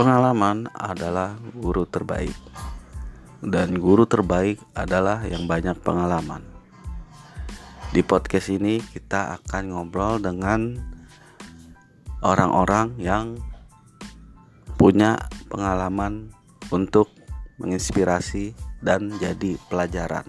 Pengalaman adalah guru terbaik, dan guru terbaik adalah yang banyak pengalaman. Di podcast ini, kita akan ngobrol dengan orang-orang yang punya pengalaman untuk menginspirasi dan jadi pelajaran.